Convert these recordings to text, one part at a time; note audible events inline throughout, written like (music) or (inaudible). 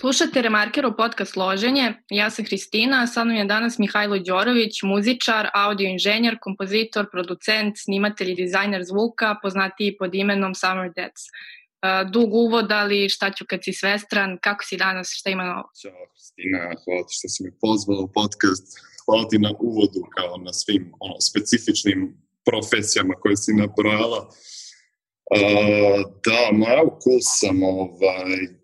Slušate Remarkerov podcast Loženje, ja sam Hristina, a sa mnom je danas Mihajlo Đorović, muzičar, audio inženjer, kompozitor, producent, snimatelj i dizajner zvuka, poznatiji pod imenom Summer Deaths. Uh, dug uvod, ali šta ću kad si svestran, kako si danas, šta ima novo? Ćao Hristina, hvala ti što si me pozvala u podcast, hvala ti na uvodu kao na svim ono, specifičnim profesijama koje si nabrojala. Uh, da, malo cool sam, ovaj,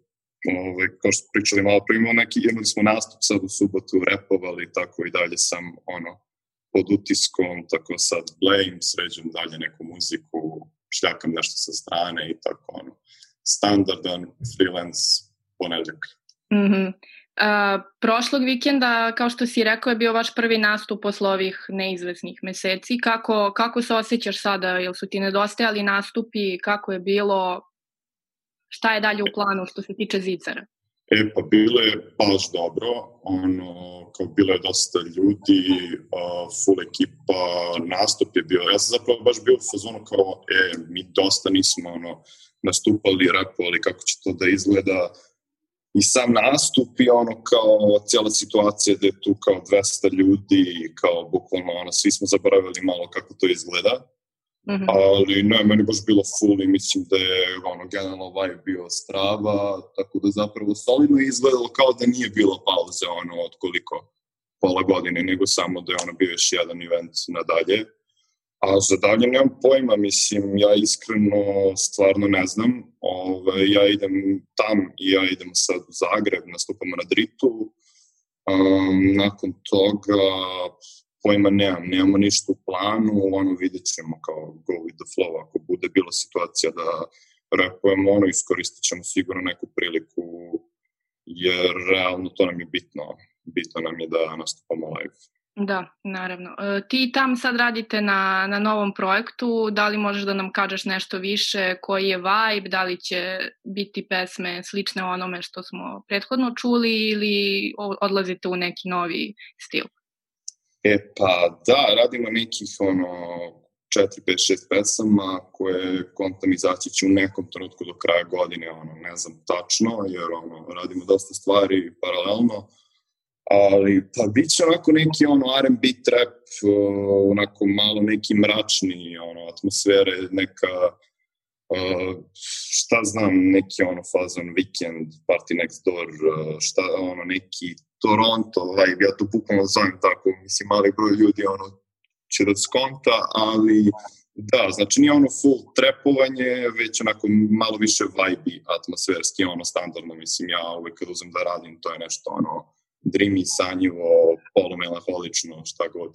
ovaj, kao što pričali malo pre, imamo neki, imali smo nastup sad u subotu, repovali i tako i dalje sam ono, pod utiskom, tako sad blame, sređem dalje neku muziku, šljakam nešto sa strane i tako ono, standardan freelance ponedljak. Mm -hmm. Uh, prošlog vikenda, kao što si rekao, je bio vaš prvi nastup posle ovih neizvesnih meseci. Kako, kako se osjećaš sada? Jel su ti nedostajali nastupi? Kako je bilo? Šta je dalje u planu što se tiče Zicara? E, pa bilo je baš dobro, ono, kao bilo je dosta ljudi, uh, full ekipa, nastup je bio, ja sam zapravo baš bio u fazonu kao, e, mi dosta nismo, ono, nastupali, repovali, kako će to da izgleda, i sam nastup i ono kao cijela situacija da je tu kao 200 ljudi kao bukvalno ono, svi smo zaboravili malo kako to izgleda. Mm -hmm. Ali ne, meni baš bilo full i mislim da je ono, generalno vibe bio strava, tako da zapravo solidno izgledalo kao da nije bilo pauze ono, od koliko pola godine, nego samo da je ono bio još jedan event nadalje. A za dalje nemam pojma, mislim, ja iskreno stvarno ne znam. Ove, ovaj, ja idem tam i ja idem sad u Zagreb, nastupamo na Dritu. Um, nakon toga pojma nemam, nemamo ništa u planu, ono vidjet ćemo kao go with the flow, ako bude bila situacija da repujemo, ono iskoristit ćemo sigurno neku priliku, jer realno to nam je bitno, bitno nam je da nastupamo live. Da, naravno. E, ti tam sad radite na, na novom projektu, da li možeš da nam kažeš nešto više, koji je vibe, da li će biti pesme slične onome što smo prethodno čuli ili odlazite u neki novi stil? E pa da, radimo nekih ono 4, 5, 6 pesama koje kontam izaći će u nekom trenutku do kraja godine, ono, ne znam tačno, jer ono, radimo dosta stvari paralelno, ali pa bit će onako neki ono R&B trap, onako malo neki mračni ono, atmosfere, neka uh, šta znam, neki ono fazon Weekend, Party Next Door, uh, šta ono neki Toronto vibe, ja to bukvalno zovem tako, mislim mali broj ljudi ono će da skonta, ali da, znači nije ono full trepovanje, već onako malo više vibe atmosferski, ono standardno, mislim ja uvek kad uzem da radim, to je nešto ono dreamy, sanjivo, polumelankolično, šta god.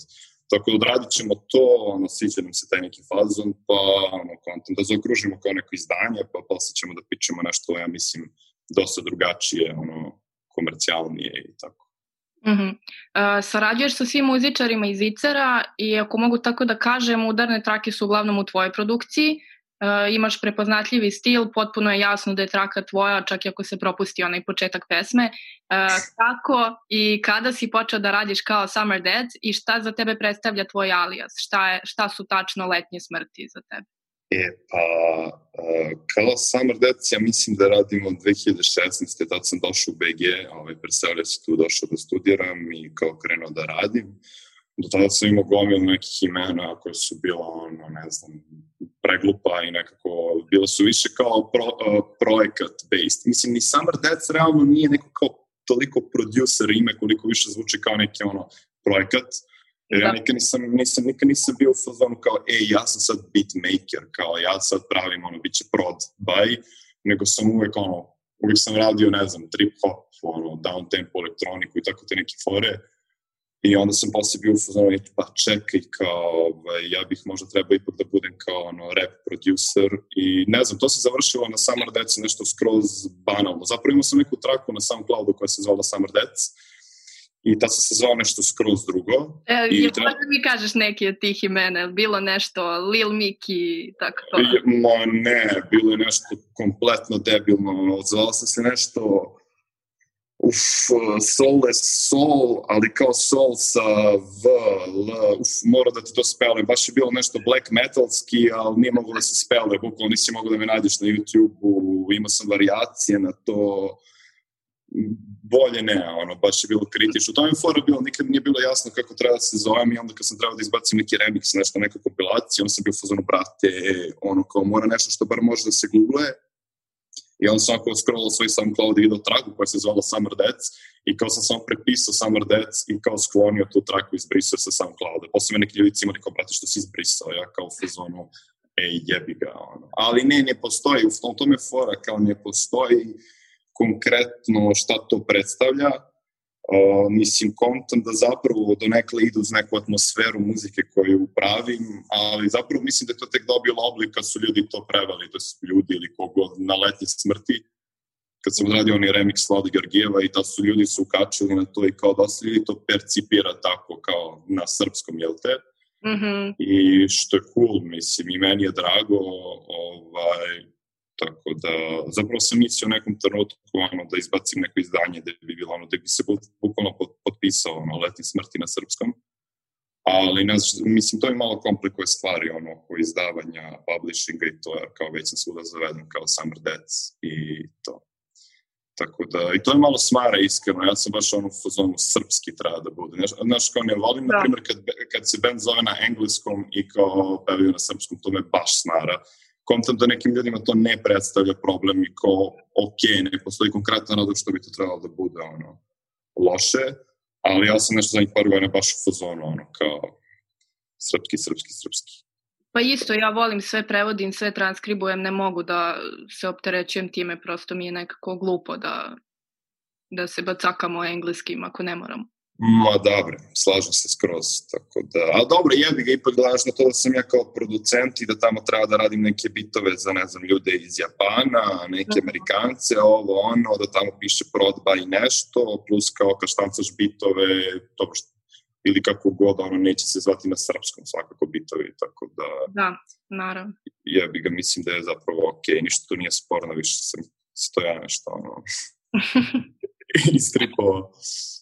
Tako da odradit ćemo to, ono, sviđa nam se taj neki fazon, pa ono, kontent, da zaokružimo kao neko izdanje, pa posle ćemo da pičemo nešto, ja mislim, dosta drugačije, ono, komercijalnije i tako. Mm -hmm. uh, sarađuješ sa svim muzičarima iz Icera i ako mogu tako da kažem, udarne trake su uglavnom u tvojoj produkciji. Uh, imaš prepoznatljivi stil, potpuno je jasno da je traka tvoja, čak i ako se propusti onaj početak pesme. Uh, kako i kada si počeo da radiš kao Summer Dead i šta za tebe predstavlja tvoj alias? Šta, je, šta su tačno letnje smrti za tebe? E, pa, uh, kao Summer Dead, ja mislim da radim od 2016. Tad sam došao u BG, ovaj, preselio se tu, došao da studiram i kao krenuo da radim. Do tada sam imao gomilu nekih imena koje su bila, ono, ne znam, preglupa i nekako, bila su više kao pro, uh, projekat based. Mislim, ni Summer Death realno nije neko kao toliko producer ime koliko više zvuči kao neki ono projekat. Jer da. ja nikad nisam, nisam, nikad nisam bio u fazonu kao, ej, ja sam sad beatmaker, kao ja sad pravim, ono, bit će prod by, nego sam uvek, ono, uvek sam radio, ne znam, trip hop, ono, down tempo elektroniku i tako te neke fore. I onda sam posle bio u fazonu, pa čekaj, kao, ovaj, ja bih možda trebao ipak da budem kao ono, rap producer i ne znam, to se završilo na Summer Dance nešto skroz banalno. Zapravo imao sam neku traku na SoundCloudu koja se zvala Summer Dance i ta se zvao nešto skroz drugo. E, I je treba... da mi kažeš neki od tih imena, bilo nešto Lil Mickey, tako to? Ma ne, bilo je nešto kompletno debilno, zvao sam se nešto uf, Soul Soul, ali kao Soul sa V, L, uf, mora da ti to spele. Baš je bilo nešto black metalski, ali nije moglo da se spele, bukvalno nisi mogao da me nađeš na YouTube-u, imao sam variacije na to, bolje ne, ono, baš je bilo kritično. To mi je fora bilo, nikad nije bilo jasno kako treba da se zovem i onda kad sam trebao da izbacim neki remix, nešto, neka kompilacija, onda sam bio fazonu, brate, ono, kao mora nešto što bar može da se google, I onda sam ako scrollao svoj SoundCloud i vidio traku koja se zvala Summer Dance i kao sam samo prepisao Summer Dance i kao sklonio tu traku i izbrisao sa SoundClouda. Posle me neki ljudi imali kao, brate, što si izbrisao? Ja kao u fazonu, ej, jebi ga, ono. Ali ne, ne postoji, u tom tome fora, kao ne postoji konkretno šta to predstavlja, Uh, mislim, kontam da zapravo do nekle idu uz neku atmosferu muzike koju pravim, ali zapravo mislim da je to tek dobilo oblik kad su ljudi to prevali, to su ljudi ili kogod na letnje smrti, kad sam odradio onaj remix Slada Georgijeva i da su ljudi su ukačili na to i kao da su ljudi to percipira tako kao na srpskom, jel te? Mm -hmm. I što je cool, mislim, i meni je drago, ovaj, Tako da, zapravo sam mislio u nekom trenutku ono, da izbacim neko izdanje da bi bilo ono, da bi se bukvalno potpisao ono, Letni smrti na srpskom. Ali, ne znam, mislim, to je malo komplikuje stvari, ono, oko izdavanja, publishinga i to, jer kao već sam svuda zaveden kao Summer Deaths i to. Tako da, i to je malo smara iskreno, ja sam baš ono u fazonu srpski treba da bude. Znaš, kao ne volim, da. na primjer, kad, kad se band zove na engleskom i kao pevaju na srpskom, to me baš smara kontam da nekim ljudima to ne predstavlja problem i kao, ok, ne postoji konkretan razlog što bi to trebalo da bude ono, loše, ali ja sam nešto za njih par godina baš u fazonu, ono, kao srpski, srpski, srpski. Pa isto, ja volim sve prevodim, sve transkribujem, ne mogu da se opterećujem time, prosto mi je nekako glupo da, da se bacakamo engleskim ako ne moramo. Ma dobro, slažem se skroz, tako da, a dobro, jebi ga, ipak gledaš na to da sam ja kao producent i da tamo treba da radim neke bitove za, ne znam, ljude iz Japana, neke mhm. Amerikance, ovo, ono, da tamo piše prodba i nešto, plus kao kad štancaš bitove, dobro što, ili kako god, ono, neće se zvati na srpskom svakako bitovi, tako da... Da, naravno. Jebi ga, mislim da je zapravo okej, okay, ništa tu nije sporno, više sam stoja nešto, ono, (laughs) (laughs) istripovao.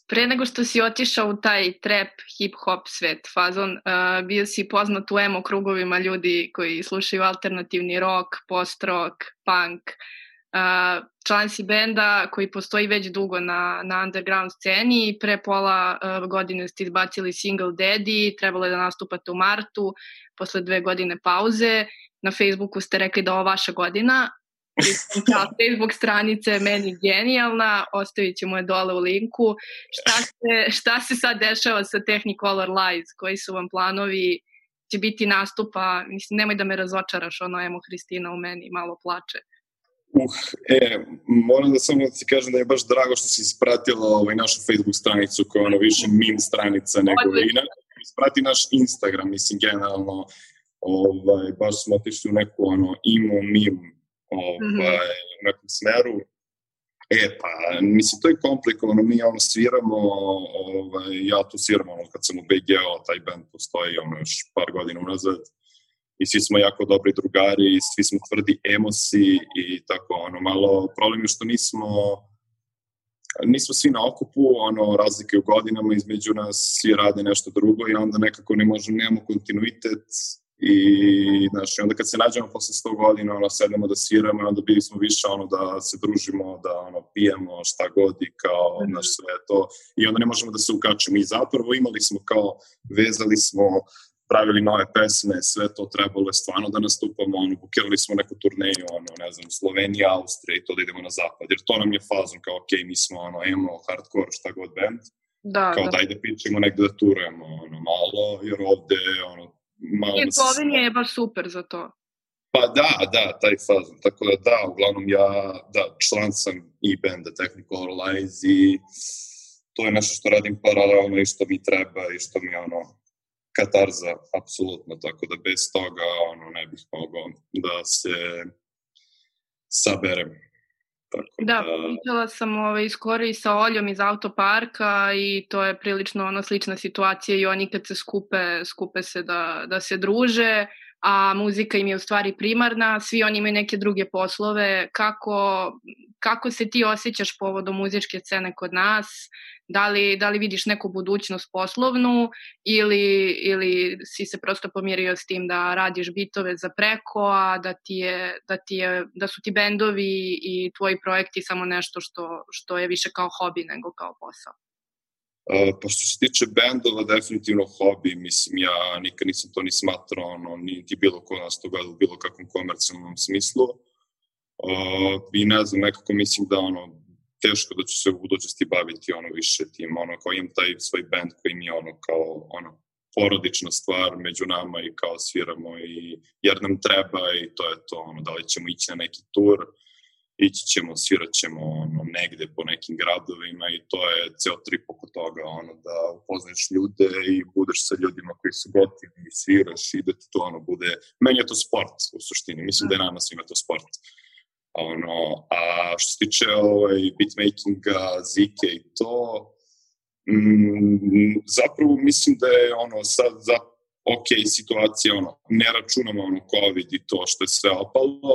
Pre nego što si otišao u taj trap, hip-hop svet, fazon, uh, bio si poznat u emo krugovima ljudi koji slušaju alternativni rock, post-rock, punk. Uh, član si benda koji postoji već dugo na, na underground sceni i pre pola uh, godine ste izbacili single Daddy, trebalo je da nastupate u martu, posle dve godine pauze. Na Facebooku ste rekli da ovo vaša godina, ta Facebook stranica je meni genijalna, ostavit ćemo je dole u linku. Šta se, šta se sad dešava sa Technicolor Lies? Koji su vam planovi? Će biti nastupa? Mislim, nemoj da me razočaraš, ono, emo Hristina u meni malo plače. Uh, e, moram da samo da ti kažem da je baš drago što si ispratila ovaj, našu Facebook stranicu koja je ono više min stranica nego ina. Isprati naš Instagram, mislim, generalno, ovaj, baš smo otišli u neku ono, imo, mim ovaj, mm -hmm. u nekom smeru. E, pa, mislim, to je komplikovano, mi ono sviramo, ovaj, ja tu sviram, ono, kad sam u BGO, taj band postoji, ono, još par godina unazad, i svi smo jako dobri drugari, i svi smo tvrdi emosi i tako, ono, malo, problem je što nismo, nismo svi na okupu, ono, razlike u godinama između nas, svi rade nešto drugo i onda nekako ne možemo, nemamo kontinuitet, i znaš, onda kad se nađemo posle 100 godina, ono, sedemo da sviramo, onda bili smo više ono da se družimo, da ono, pijemo šta god i kao, mm -hmm. znaš, sve to, i onda ne možemo da se ukačemo i zapravo imali smo kao, vezali smo, pravili nove pesme, sve to trebalo je stvarno da nastupamo, ono, bukirali smo neku turneju, ono, ne znam, Slovenija, Austrija i to da idemo na zapad, jer to nam je fazon, kao, ok, mi smo, ono, emo, hardcore, šta god band, da, kao da. daj da pičemo negde da turujemo, ono, malo, jer ovde, ono, malo... I Slovenija je baš super za to. Pa da, da, taj fazon. Tako da da, uglavnom ja, da, član sam i benda Technical Lies i to je nešto što radim paralelno i što mi treba i što mi ono katarza, apsolutno, tako da bez toga ono ne bih mogao da se saberem. Tako da, da, pričala sam ovaj, skoro i sa Oljom iz autoparka i to je prilično ona slična situacija i oni kad se skupe, skupe se da, da se druže, a muzika im je u stvari primarna, svi oni imaju neke druge poslove, kako kako se ti osjećaš povodom muzičke scene kod nas? Da li, da li vidiš neku budućnost poslovnu ili, ili si se prosto pomirio s tim da radiš bitove za preko, a da, ti je, da, ti je, da su ti bendovi i tvoji projekti samo nešto što, što je više kao hobi nego kao posao? Uh, pa što se tiče bendova, definitivno hobi, mislim, ja nikad nisam to ni smatrao, ono, niti bilo ko nas to gleda u bilo kakvom komercijalnom smislu. Uh, I ne znam, nekako mislim da ono, teško da ću se u budućnosti baviti ono više tim, ono, kao imam taj svoj band koji mi je ono, kao, ono, porodična stvar među nama i kao sviramo i jer nam treba i to je to, ono, da li ćemo ići na neki tur, uh, ići ćemo, svirat ćemo ono, negde po nekim gradovima i to je ceo trip oko toga, ono, da upoznaš ljude i budeš sa ljudima koji su gotivi i sviraš i da ti to ono bude, meni je to sport u suštini, mislim da je nama svima to sport. Ono, a što se tiče ovaj, beatmakinga, zike i to, mm, zapravo mislim da je ono sad za ok situacija, ono, ne računamo ono COVID i to što je sve opalo,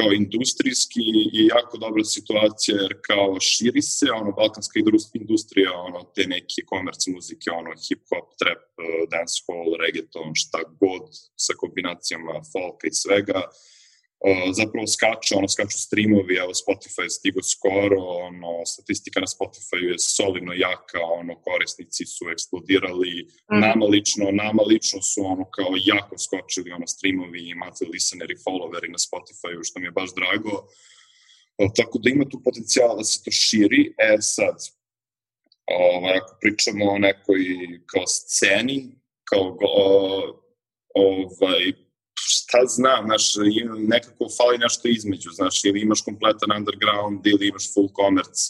kao industrijski i jako dobra situacija jer kao širi se ono balkanska industrija ono te neke komerc muzike ono hip hop trap dancehall reggaeton šta god sa kombinacijama folka i svega Uh, zapravo skače, ono, skaču streamovi, evo Spotify je stigo skoro, ono, statistika na Spotify je solidno jaka, ono, korisnici su eksplodirali, mm. nama lično, nama lično su, ono, kao jako skočili, ono, streamovi i monthly listeneri, followeri na Spotify, što mi je baš drago. Uh, tako da ima tu potencijala da se to širi. E sad, ovaj, ako pričamo o nekoj kao sceni, kao uh, ovaj, šta znam, znaš, nekako fali nešto između, znaš, ili imaš kompletan underground, ili imaš full commerce,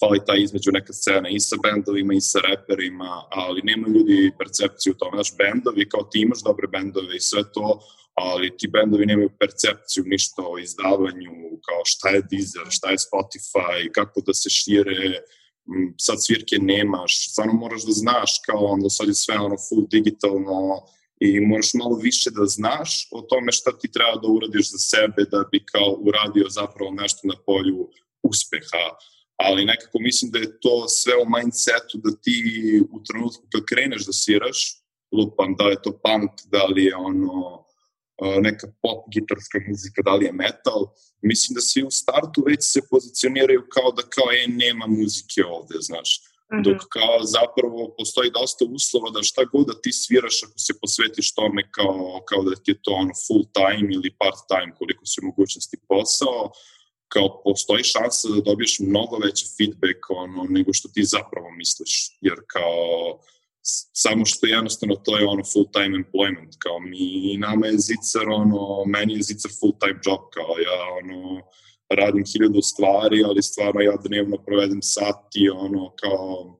fali ta između neka scena i sa bendovima i sa reperima, ali nema ljudi percepciju u tome, znaš, bendovi, kao ti imaš dobre bendove i sve to, ali ti bendovi nemaju percepciju ništa o izdavanju, kao šta je Deezer, šta je Spotify, kako da se šire, sad svirke nemaš, stvarno moraš da znaš kao onda sad je sve ono full digitalno, i moraš malo više da znaš o tome šta ti treba da uradiš za sebe da bi kao uradio zapravo nešto na polju uspeha, ali nekako mislim da je to sve u mindsetu da ti u trenutku kad kreneš da sviraš, lupam, da je to punk, da li je ono neka pop gitarska muzika, da li je metal, mislim da svi u startu već se pozicioniraju kao da kao je nema muzike ovde, znaš -hmm. Dok kao zapravo postoji dosta uslova da šta god da ti sviraš ako se posvetiš tome kao, kao da ti je to ono full time ili part time koliko se mogućnosti posao, kao postoji šansa da dobiješ mnogo veći feedback ono, nego što ti zapravo misliš, jer kao samo što jednostavno to je ono full time employment, kao mi, nama je zicar ono, meni je zicar full time job, kao ja ono, radim hiljadu stvari, ali stvarno ja dnevno provedem sati, ono, kao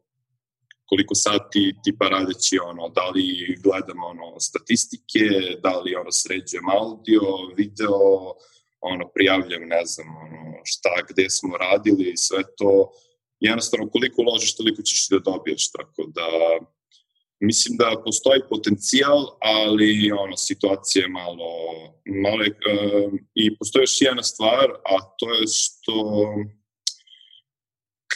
koliko sati tipa radeći ono, da li gledam ono, statistike, da li ono, sređujem audio, video, ono, prijavljam, ne znam, ono, šta, gde smo radili i sve to. Jednostavno, koliko uložiš, toliko ćeš da dobiješ, tako da mislim da postoji potencijal, ali ono, situacija je malo, malo uh, i postoji još jedna stvar, a to je što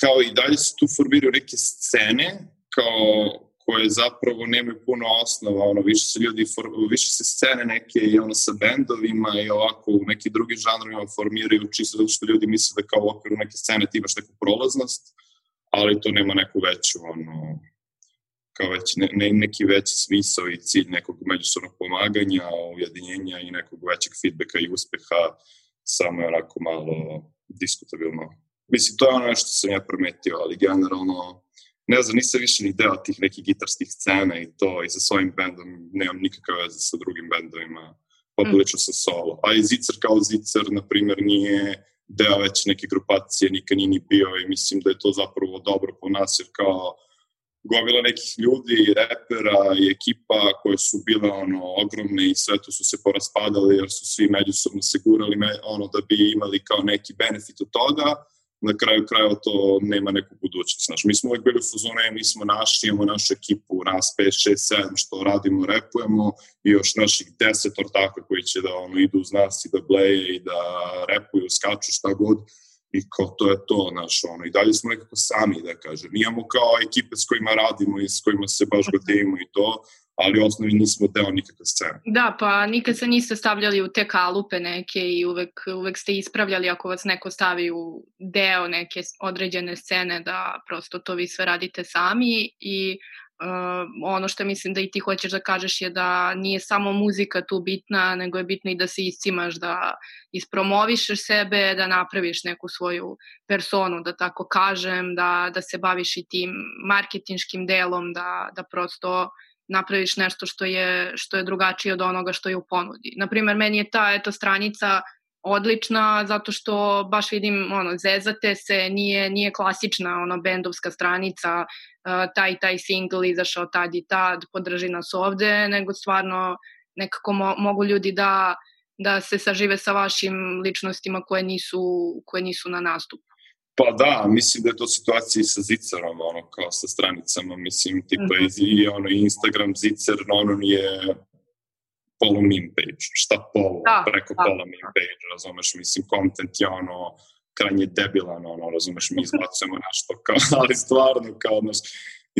kao i dalje se tu formiraju neke scene kao koje zapravo nemaju puno osnova, ono, više se ljudi, for, više se scene neke i ono sa bendovima i ovako u neki drugi žanrovima formiraju čisto zato što ljudi misle da kao u okviru neke scene ti imaš neku prolaznost, ali to nema neku veću, ono, kao već ne, ne, neki veći smisao i cilj nekog međusobnog pomaganja, ujedinjenja i nekog većeg feedbacka i uspeha, samo je onako malo diskutabilno. Mislim, to je ono što sam ja prometio, ali generalno, ne znam, nisam više ni deo tih nekih gitarskih scena i to, i sa svojim bendom nemam nikakve veze sa drugim bendovima, poprilično mm. sa solo. A i Zicar kao Zicar, na primjer, nije deo već neke grupacije, nikad nije ni bio i mislim da je to zapravo dobro po nas, jer kao gomila nekih ljudi, repera i ekipa koje su bile ono ogromne i sve to su se poraspadali jer su svi međusobno se gurali me, ono da bi imali kao neki benefit od toga, na kraju krajeva to nema neku budućnost. Znaš, mi smo uvek bili u fuzonu, mi smo naši, imamo našu ekipu, nas 5, 6, 7, što radimo, repujemo i još naših 10 ortaka koji će da ono, idu uz nas i da bleje i da repuju, skaču, šta god i kao to je to, naš, ono, i dalje smo nekako sami, da kažem. Imamo kao ekipe s kojima radimo i s kojima se baš godimo i to, ali u osnovi nismo deo nikakve scene. Da, pa nikad se niste stavljali u te kalupe neke i uvek, uvek ste ispravljali ako vas neko stavi u deo neke određene scene da prosto to vi sve radite sami i Uh, ono što mislim da i ti hoćeš da kažeš je da nije samo muzika tu bitna, nego je bitno i da se iscimaš, da ispromovišeš sebe, da napraviš neku svoju personu, da tako kažem, da, da se baviš i tim marketinškim delom, da, da prosto napraviš nešto što je, što je drugačije od onoga što je u ponudi. Naprimer, meni je ta eto, stranica odlična zato što baš vidim ono zezate se nije nije klasična ono bendovska stranica uh, taj taj single izašao tad i tad podrži nas ovde nego stvarno nekako mo mogu ljudi da da se sažive sa vašim ličnostima koje nisu koje nisu na nastupu Pa da, mislim da je to situacija i sa Zicarom, ono, kao sa stranicama, mislim, tipa mm -hmm. i ono, Instagram Zicer, ono nije polu meme page, šta polu, da, preko da, pola meme page, razumeš, mislim, content je ono, krajnje debilan, ono, razumeš, mi izbacujemo (laughs) nešto, kao, ali stvarno, kao, znaš,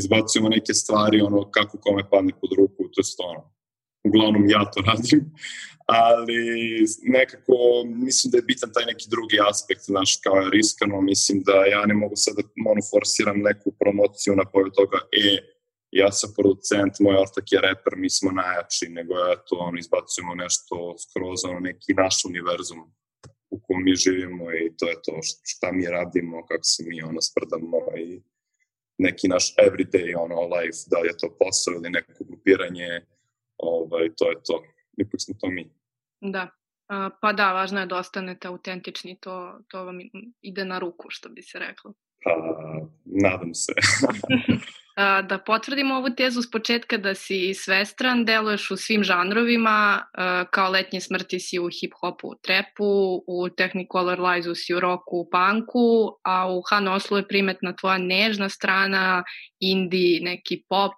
izbacujemo neke stvari, ono, kako kome padne pod ruku, to je ono, uglavnom ja to radim, (laughs) ali nekako mislim da je bitan taj neki drugi aspekt, znaš, kao je riskano, mislim da ja ne mogu sad da monoforsiram neku promociju na poju toga, e, ja sam producent, moj ortak je reper, mi smo najjači, nego eto, ono, izbacujemo nešto skroz, ono, neki naš univerzum u kom mi živimo i to je to šta mi radimo, kako se mi ono sprdamo i neki naš everyday ono life, da li je to posao ili neko grupiranje, ovaj, to je to. Ipak smo to mi. Da. Pa da, važno je da ostanete autentični, to, to vam ide na ruku, što bi se reklo. Pa, nadam se. (laughs) da potvrdimo ovu tezu s početka da si svestran, deluješ u svim žanrovima, kao letnje smrti si u hip-hopu, u trepu, u Technicolor Lies-u si u roku, u punku, a u Han Oslu je primetna tvoja nežna strana, indie, neki pop,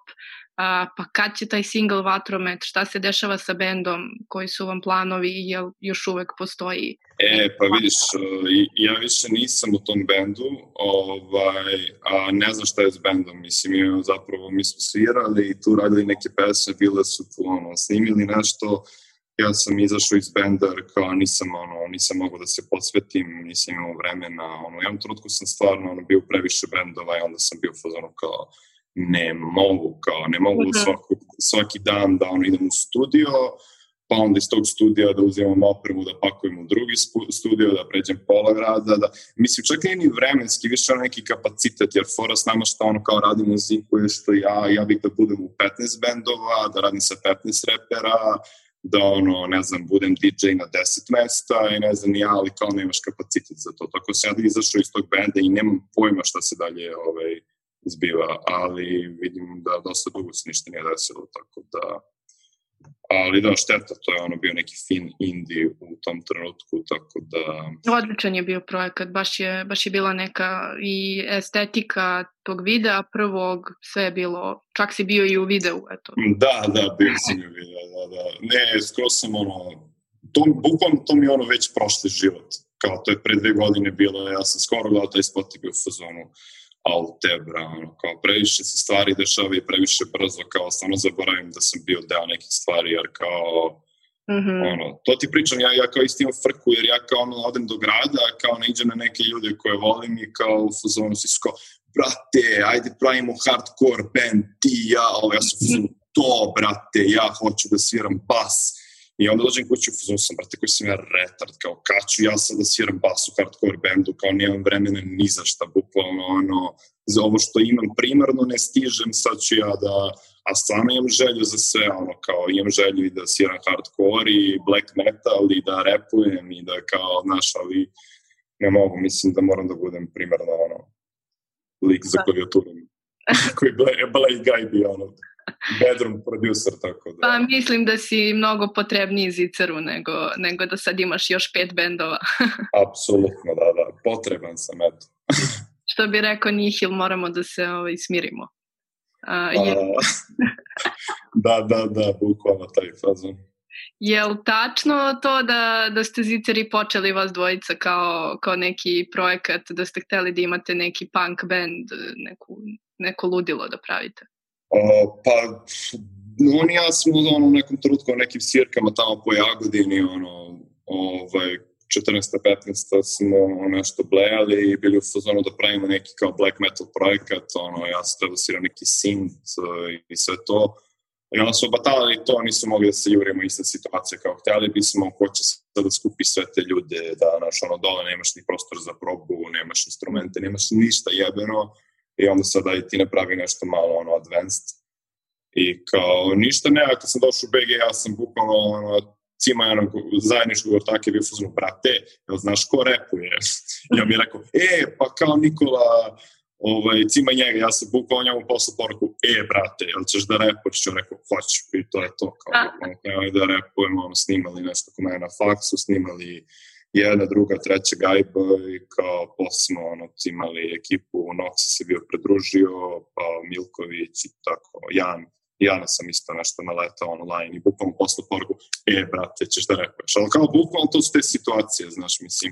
a, pa kad će taj single Vatromet, šta se dešava sa bendom, koji su vam planovi? Jel još uvek postoji? E, pa vidiš, ja više nisam u tom bendu, ovaj, a ne znam šta je s bendom, mislim, ja, zapravo mi smo svirali i tu radili neke pesme, bile su tu, ono, snimili nešto, ja sam izašao iz benda kao nisam, ono, nisam mogao da se posvetim, nisam imao vremena, ono, jednom trutku sam stvarno ono, bio previše bendova i onda sam bio fazonu kao, ne mogu, kao ne mogu uh -huh. svaki, svaki dan da ono idem u studio, pa onda iz tog studija da uzimam opremu, da pakujem u drugi studio, da pređem pola grada, da, mislim, čak nije ni vremenski, više neki kapacitet, jer fora s nama što ono kao radim muziku je što ja, ja bih da budem u 15 bendova, da radim sa 15 repera, da ono, ne znam, budem DJ na 10 mesta i ne znam ja, ali kao nemaš kapacitet za to. Tako se ja da izašao iz tog benda i nemam pojma šta se dalje ovaj, zbiva, ali vidim da dosta dugo se ništa nije desilo, tako da ali da, šteta, to je ono bio neki fin indie u tom trenutku, tako da... Odličan je bio projekat, baš je, baš je bila neka i estetika tog videa prvog, sve je bilo, čak si bio i u videu, eto. Da, da, bio sam i u videu, da, da. Ne, skoro sam ono, to, bukvalno to mi je ono već prošli život, kao to je pre dve godine bilo, ja sam skoro gledao taj spot i bio u fazonu, Altebra, ono, kao previše se stvari dešava i previše brzo, kao stvarno zaboravim da sam bio deo nekih stvari, jer kao, mm -hmm. ono, to ti pričam, ja, ja kao isti imam frku, jer ja kao ono, odem do grada, kao ne iđem na neke ljude koje volim i kao u fazonu si sko, brate, ajde pravimo hardcore band, ti ja, ovo, ja sam fazonu, to, brate, ja hoću da sviram bas, I onda dođem kući u fazonu sam, brate, koji sam ja retard, kao kad ću ja sad da sviram bas u hardcore bendu, kao nemam vremena ni za šta, bukvalno, ono, za ovo što imam primarno ne stižem, sad ću ja da, a stvarno imam želju za sve, ono, kao imam želju i da sviram hardcore i black metal i da repujem i da kao, znaš, ali ne mogu, mislim da moram da budem primarno, ono, lik za da. klavijaturom, koji (laughs) Blade Guy bi, ono, bedroom producer, tako da... Pa mislim da si mnogo potrebniji zicaru nego, nego da sad imaš još pet bendova. (laughs) Apsolutno, da, da. Potreban sam, eto. (laughs) Što bi rekao Nihil, moramo da se ovaj, smirimo. A, je... (laughs) da, da, da, bukvalno taj fazon. Je li tačno to da, da ste Ziceri počeli vas dvojica kao, kao neki projekat, da ste hteli da imate neki punk band, neku, neko ludilo da pravite? O, pa, on i ja smo ono, u nekom trenutku u nekim svirkama tamo po Jagodini, ono, ovaj, 14. 15. smo nešto blejali i bili u fazonu da pravimo neki kao black metal projekat, ono, ja sam treba svirao neki synth uh, i sve to. I onda smo batalali to, nisu mogli da se jurimo ista situacija kao htjeli bismo, ko će sad da skupi sve te ljude, da naš, ono, dole nemaš ni prostor za probu, nemaš instrumente, nemaš ništa jebeno i onda sada i ti napravi nešto malo ono advanced. I kao ništa ne, kad sam došao u BG, ja sam bukvalno ono, cima jednog zajedničkog ortaka je bio fuzonu, brate, jel znaš ko repuje? (laughs) ja mi je rekao, e, pa kao Nikola, ovaj, cima njega, ja sam bukvalno njemu poslao poruku, e, brate, jel ćeš da repuješ? Ću rekao, hoću, i to je to, kao, ono, da repujemo, ono, snimali nešto kod mene na faksu, snimali jedna, druga, treća gajba i kao posle smo ono, imali ekipu, Nox se bio predružio, pa Milković i tako, Jan, ja sam isto nešto naletao online i bukvalno posle poruku, e, brate, ćeš da repuješ. Ali kao bukvalno to su te situacije, znaš, mislim,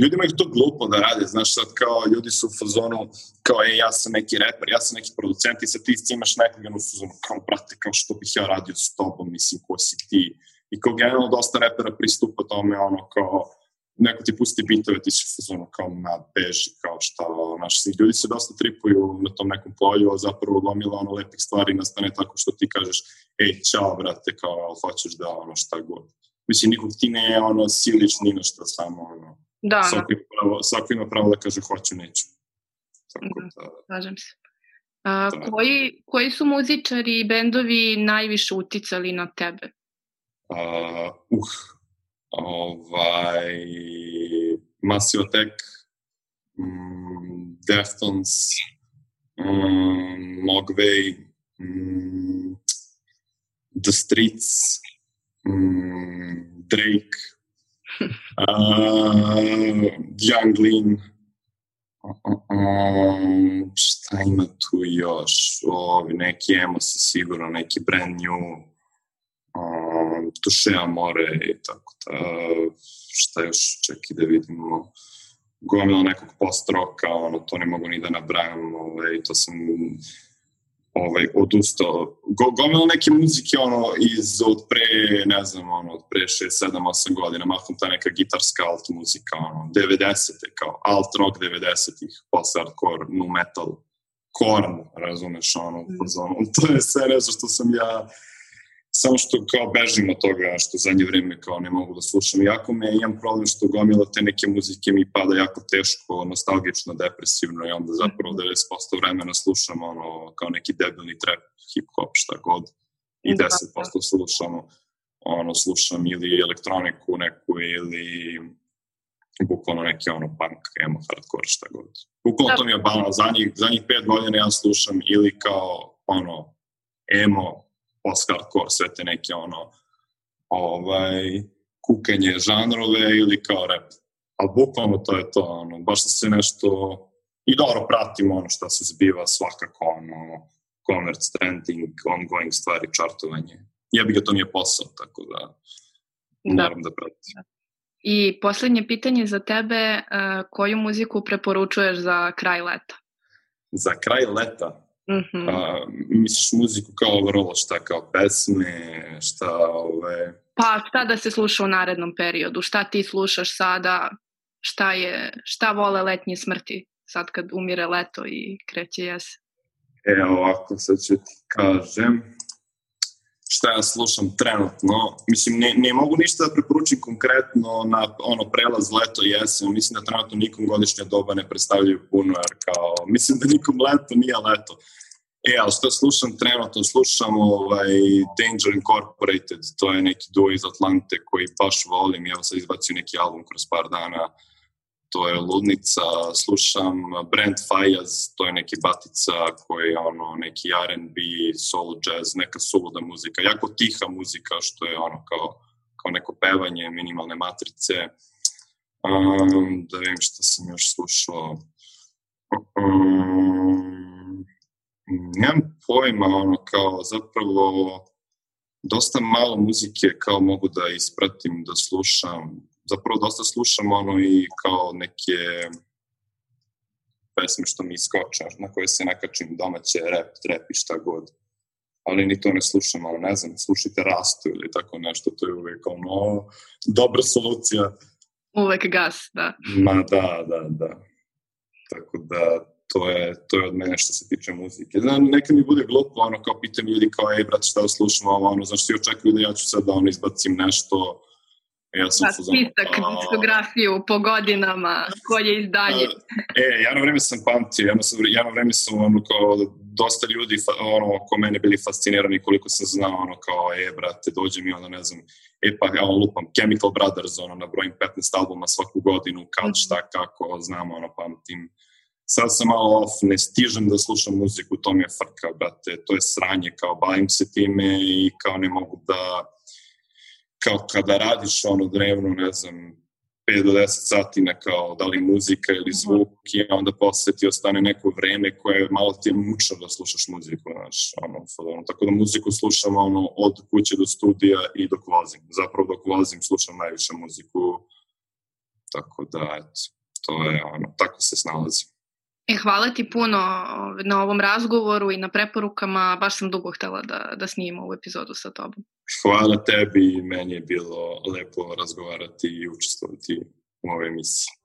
ljudima je to glupo da rade, znaš, sad kao ljudi su u fazonu, kao, e, ja sam neki reper, ja sam neki producent i sad ti imaš nekoga u fazonu, kao, brate, kao što bih ja radio s tobom, mislim, ko si ti. I kao generalno dosta repera pristupa tome, ono, kao, neko ti pusti bitove, ti si fazonu kao na beži, kao šta, znaš, ljudi se dosta tripuju na tom nekom polju, a zapravo gomila ono lepih stvari nastane tako što ti kažeš, ej, čao, brate, kao, hoćeš da ono šta god. Mislim, nikog ti ne ono siliš ni na šta, samo ono, da, svako, da. Ima pravo, svako ima pravo da kaže hoću, neću. Tako da, da slažem se. A, da. koji, koji su muzičari i bendovi najviše uticali na tebe? Uh, uh, ovaj, Massive Attack, mm, Deftones, um, Mogwai, um, The Streets, um, Drake, (laughs) uh, Young Lean, um, šta ima tu još? Ovi, neki emo si sigurno, neki brand new, um, Tuše Amore i tako da, šta još, čekaj da vidimo, gomila nekog post-roka, ono, to ne mogu ni da nabrajam, ovaj, to sam ovaj, odustao. Go, gomila neke muzike, ono, iz, od pre, ne znam, ono, od pre 6, 7, 8 godina, mahom ta neka gitarska alt muzika, ono, 90-te, kao alt rock 90-ih, post-hardcore, nu metal, korn, razumeš, ono, mm. (laughs) to je sve nešto što sam ja samo što kao bežim od toga što zadnje vreme kao ne mogu da slušam. Jako me imam problem što gomila te neke muzike mi pada jako teško, nostalgično, depresivno i onda zapravo 90% vremena slušam ono kao neki debilni trap, hip hop, šta god. I 10% da. slušamo ono, slušam ili elektroniku neku ili bukvalno neki ono punk, emo, hardcore, šta god. Bukvalno to mi je balno. Zadnjih, zadnjih pet godina ja slušam ili kao ono emo, post-hardcore, sve te neke ono, ovaj, kukanje žanrove ili kao rap. Ali bukvalno to je to, ono, baš da se nešto, i dobro pratimo ono što se zbiva svakako, ono, commerce, trending, ongoing stvari, čartovanje. Ja bih ga to nije posao, tako da, da. moram da pratim. Da. I poslednje pitanje za tebe, uh, koju muziku preporučuješ za kraj leta? Za kraj leta? Mm -hmm. A, misliš muziku kao overall, šta kao pesme, šta ove... Pa šta da se sluša u narednom periodu, šta ti slušaš sada, šta je, šta vole letnje smrti? Sad kad umire leto i kreće jesen? E, ovako, sad ću ti kažem šta ja slušam trenutno. Mislim, ne, ne mogu ništa da preporučim konkretno na ono prelaz leto i jesen. Mislim da trenutno nikom godišnja doba ne predstavljaju puno, jer kao, mislim da nikom leto nije leto. E, ali što slušam trenutno? Slušam ovaj, Danger Incorporated, to je neki duo iz Atlante koji baš volim. Evo sad izbacio neki album kroz par dana to je Ludnica, slušam Brent Fayaz, to je neki batica koji je ono, neki R&B, solo jazz, neka suluda muzika, jako tiha muzika, što je ono kao, kao neko pevanje, minimalne matrice. Um, da vidim šta sam još slušao. Um, 嗯，nemam pojma, ono, kao, zapravo, dosta malo muzike kao mogu da ispratim, da slušam. Zapravo dosta slušam ono i kao neke pesme što mi iskoče, na koje se nakačim domaće rap, trap i šta god. Ali ni to ne slušam, ali ne znam, slušajte Rastu ili tako nešto, to je uvijek ono, dobra solucija. Uvek gas, da. Ma da, da, da. Tako da, to je, to je od mene što se tiče muzike. Znam, neka mi bude glupo, ono, kao pitam ljudi kao, ej, brate, šta da slušamo, ovo, ono, znaš, svi očekuju da ja ću sad da, ono, izbacim nešto, Ja sam da, spisak, diskografiju po godinama, koje izdanje. e, ja na vreme sam pamtio, ja na, na vreme sam ono kao dosta ljudi ono, oko mene bili fascinirani koliko sam znao ono kao, e, brate, dođe mi ono, ne znam, e pa ja lupam Chemical Brothers, ono, na brojim 15 albuma svaku godinu, kad, šta, kako, znam, ono, pamtim. Sad sam malo off, ne stižem da slušam muziku, to mi je frka, brate, to je sranje, kao bavim se time i kao ne mogu da kao kada radiš ono dnevno, ne znam, 5 do 10 sati na kao da li muzika ili mhm. zvuk i onda posle ti ostane neko vreme koje malo ti je mučno da slušaš muziku, znaš, ono, ono, tako da muziku slušam ono, od kuće do studija i dok vozim. Zapravo dok vozim slušam najviše muziku, tako da, eto, to je ono, tako se snalazim. E, hvala ti puno na ovom razgovoru i na preporukama, baš sam dugo htela da, da snimim ovu epizodu sa tobom. Hvala tebi, meni je bilo lepo razgovarati i učestvovati u ovoj emisiji.